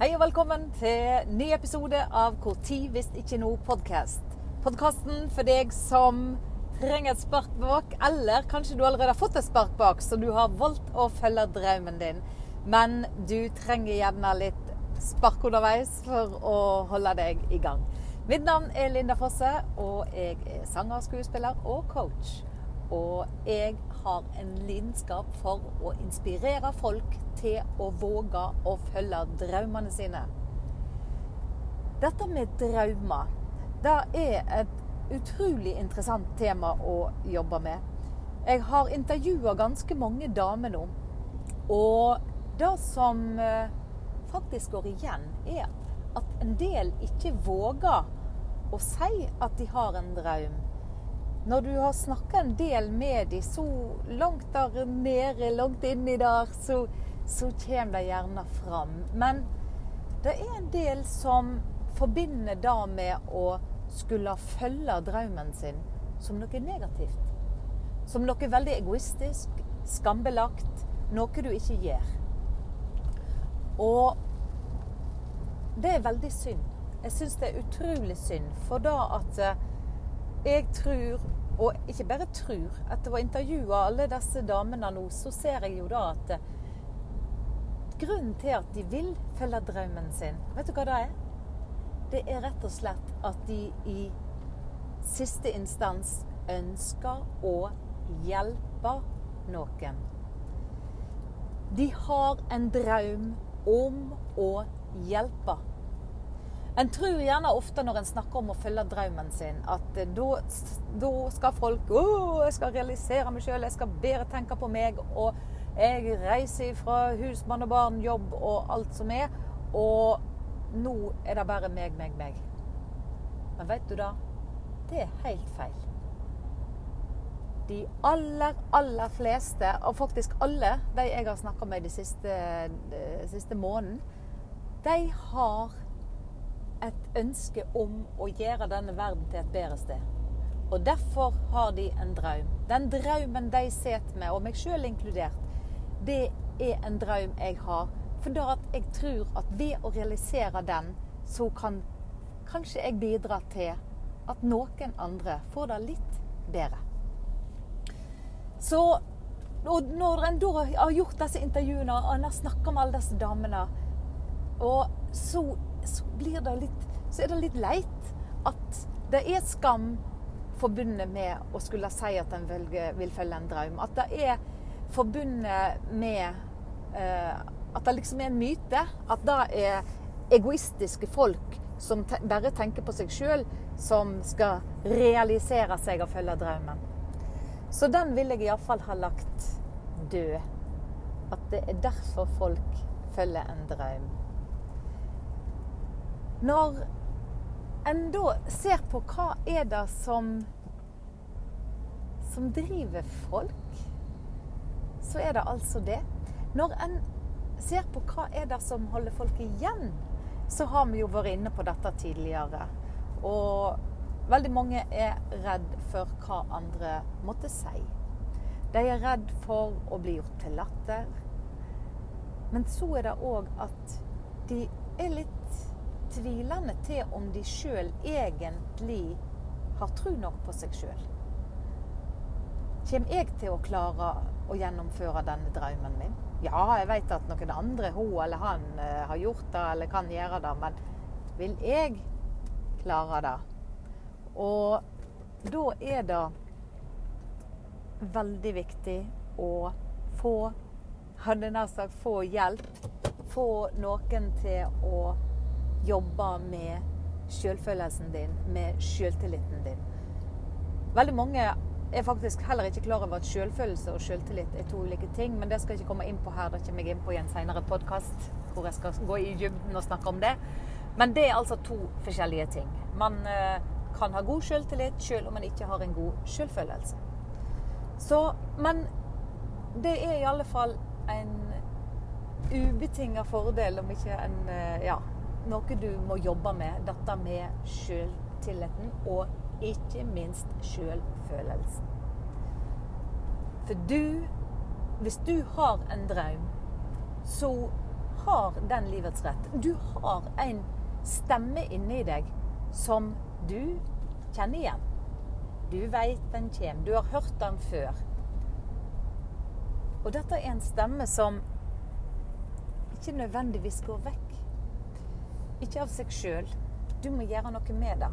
Hei og velkommen til ny episode av Hvor tid hvis ikke noe podkast. Podkasten for deg som trenger et spark bak, eller kanskje du allerede har fått et spark bak, så du har valgt å følge drømmen din. Men du trenger gjerne litt spark underveis for å holde deg i gang. Mitt navn er Linda Fosse, og jeg er sanger, skuespiller og coach. Og jeg har en lidenskap for å inspirere folk til å våge å følge drømmene sine. Dette med drømmer, det er et utrolig interessant tema å jobbe med. Jeg har intervjua ganske mange damer nå. Og det som eh, faktisk går igjen, er at en del ikke våger å si at de har en drøm. Når du har snakka en del med dem, så langt der nede, langt inni der, så, så kommer det gjerne fram. Men det er en del som forbinder det med å skulle følge drømmen sin som noe negativt. Som noe veldig egoistisk, skambelagt, noe du ikke gjør. Og det er veldig synd. Jeg syns det er utrolig synd. For da at eh, jeg tror, og ikke bare tror, etter å ha intervjua alle disse damene nå, så ser jeg jo da at eh, grunnen til at de vil følge drømmen sin, vet du hva det er? Det er rett og slett at de i siste instans ønsker å hjelpe noen. De har en drøm om å hjelpe. En tror gjerne ofte når en snakker om å følge drømmen sin, at da skal folk Å, jeg skal realisere meg sjøl, jeg skal bedre tenke på meg, og jeg reiser fra husmann og barn, jobb og alt som er. Og nå er det bare meg, meg, meg. Men vet du da? Det er helt feil. De aller, aller fleste, og faktisk alle de jeg har snakka med de siste, de siste måneden, de har ønske om å gjøre denne verden til et bedre sted. Og derfor har de en drøm. Den drømmen de sitter med, og meg sjøl inkludert, det er en drøm jeg har for da at jeg tror at ved å realisere den, så kan kanskje jeg bidra til at noen andre får det litt bedre. Så og når en da har gjort disse intervjuene og en har snakka med alle disse damene, og så, så, blir det litt Så er det litt leit at det er skam forbundet med å skulle si at en vil, vil følge en drøm. At det er forbundet med eh, at det liksom er en myte. At det er egoistiske folk som te bare tenker på seg sjøl, som skal realisere seg og følge drømmen. Så den vil jeg iallfall ha lagt død. At det er derfor folk følger en drøm. Når en da ser på hva er det som som driver folk, så er det altså det. Når en ser på hva er det som holder folk igjen, så har vi jo vært inne på dette tidligere. Og veldig mange er redd for hva andre måtte si. De er redd for å bli gjort til latter. Men så er det òg at de er litt tvilende til om de sjøl egentlig har tro nok på seg sjøl. Kommer jeg til å klare å gjennomføre denne drømmen min? Ja, jeg vet at noen andre, hun eller han, eh, har gjort det eller kan gjøre det, men vil jeg klare det? Og da er det veldig viktig å få hadde nær sagt få hjelp. Få noen til å jobbe med selvfølelsen din, med selvtilliten din. Veldig mange er faktisk heller ikke klar over at selvfølelse og selvtillit er to ulike ting. Men det skal jeg ikke komme inn på her. Det kommer jeg inn på i en senere podkast hvor jeg skal gå i dybden og snakke om det. Men det er altså to forskjellige ting. Man eh, kan ha god selvtillit selv om man ikke har en god selvfølelse. Så, men det er i alle fall en ubetinga fordel, om ikke en eh, Ja, noe du må jobbe med. Dette med selvtilliten og ikke minst sjølfølelsen. For du Hvis du har en drøm, så har den livets rett. Du har en stemme inni deg som du kjenner igjen. Du veit den kommer. Du har hørt den før. Og dette er en stemme som ikke nødvendigvis går vekk. Ikke av seg sjøl. Du må gjøre noe med det.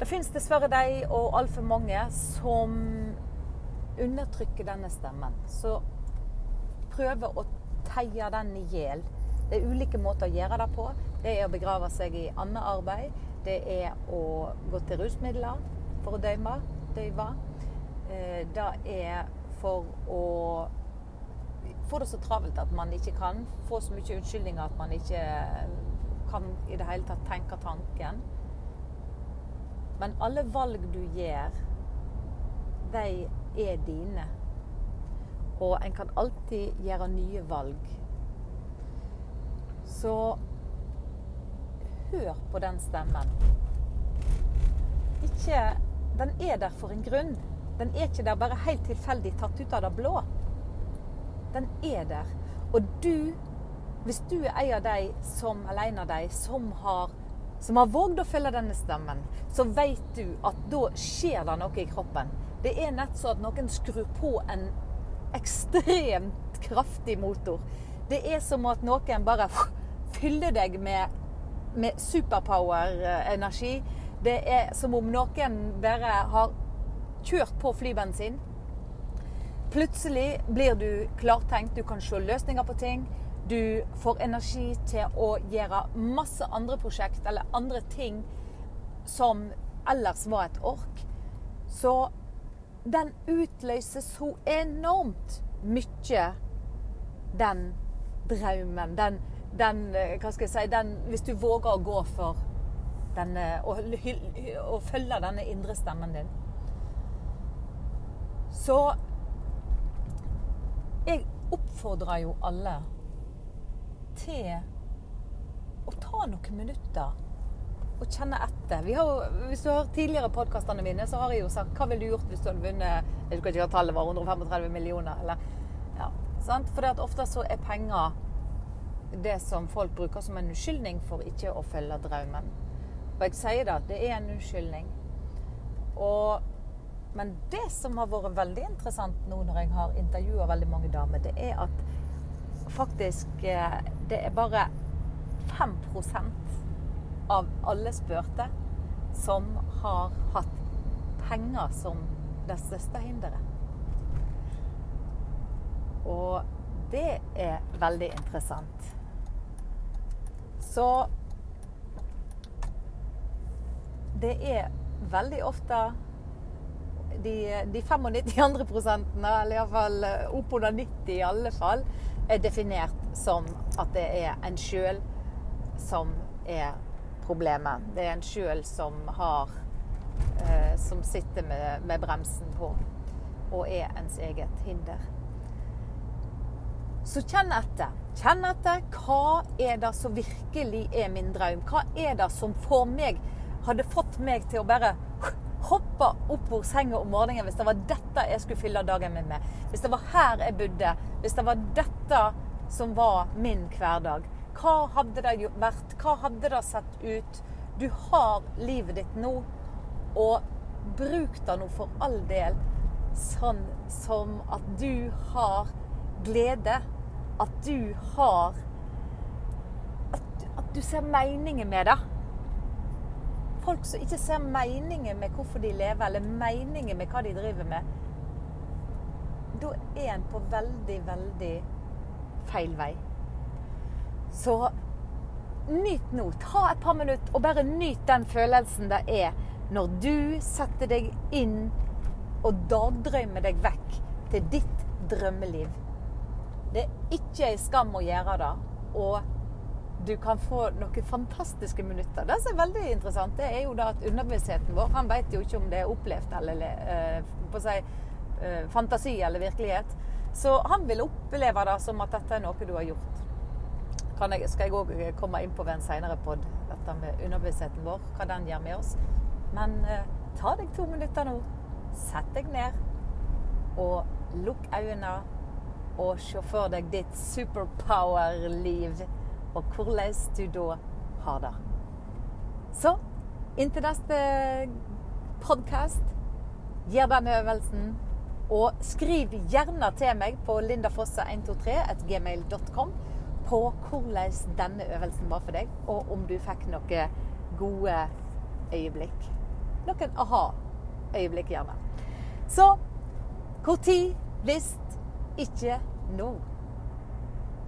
Det fins dessverre de, og altfor mange, som undertrykker denne stemmen. Så prøver å teie den i hjel. Det er ulike måter å gjøre det på. Det er å begrave seg i annet arbeid. Det er å gå til rusmidler for å døyme, døyve. Eh, det er for å få det så travelt at man ikke kan. Få så mye unnskyldninger at man ikke kan i det hele tatt tenke tanken. Men alle valg du gjør, de er dine. Og en kan alltid gjøre nye valg. Så hør på den stemmen. Ikke Den er der for en grunn. Den er ikke der bare helt tilfeldig tatt ut av det blå. Den er der. Og du, hvis du er en av de som alene av de som har som har vågd å følge denne stemmen, så vet du at da skjer det noe i kroppen. Det er nett så at noen skrur på en ekstremt kraftig motor. Det er som at noen bare fyller deg med, med superpower-energi. Det er som om noen bare har kjørt på flybensin. Plutselig blir du klartenkt, du kan se løsninger på ting. Du får energi til å gjøre masse andre prosjekt eller andre ting som ellers var et ork. Så den utløser så enormt mye, den drømmen. Den, den Hva skal jeg si den, Hvis du våger å gå for denne og, og følge denne indre stemmen din. Så jeg oppfordrer jo alle til å ta noen minutter og kjenne etter. Har, hvis du har tidligere podkastene mine, så har jeg jo sagt hva ville du gjort hvis du hadde vunnet Jeg husker ikke hva tallet var, 135 millioner. Eller, ja, sant? For at ofte så er penger det som folk bruker som en unnskyldning for ikke å følge drømmen. Og jeg sier det, det er en unnskyldning. Og, men det som har vært veldig interessant nå når jeg har intervjua veldig mange damer, det er at faktisk eh, det er bare 5% av alle spurte som har hatt penger som det største hinderet. Og det er veldig interessant. Så det er veldig ofte de, de 95 andre prosentene, eller iallfall oppunder opp under 90 i alle fall, er definert som at det er en sjøl som er problemet. Det er en sjøl som har eh, Som sitter med, med, bremsen på og er ens eget hinder. Så kjenn etter. Kjenn etter. Hva er det som virkelig er min drøm? Hva er det som får meg Hadde fått meg til å bare hoppe opp hvor senga om morgenen hvis det var dette jeg skulle fylle dagen min med. Hvis det var her jeg bodde. Hvis det var dette som var min hverdag. Hva hadde det vært? Hva hadde det sett ut? Du har livet ditt nå, og bruk det nå for all del sånn som at du har glede. At du har At, at du ser meningen med det folk som ikke ser meningen med hvorfor de lever, eller meningen med hva de driver med, da er en på veldig, veldig feil vei. Så nyt nå. Ta et par minutter og bare nyt den følelsen det er når du setter deg inn og dagdrømmer deg vekk til ditt drømmeliv. Det er ikke ei skam å gjøre det. Og du kan få noen fantastiske minutter. Det som er veldig interessant, det er jo da at underbevisstheten vår han vet jo ikke om det er opplevd eller eh, på si, eh, fantasi eller virkelighet. Så han vil oppleve det som at dette er noe du har gjort. Jeg, skal jeg òg komme inn på ved en seinere pod, dette med underbevisstheten vår, hva den gjør med oss. Men eh, ta deg to minutter nå. Sett deg ned og lukk øynene og se for deg ditt superpower-liv, og hvordan du da har det. Så inntil neste podkast, gjør denne øvelsen. Og skriv gjerne til meg på lindafosse123.gmail.com på hvordan denne øvelsen var for deg, og om du fikk noen gode øyeblikk. Noen aha-øyeblikk, gjerne. Så når, hvis ikke nå.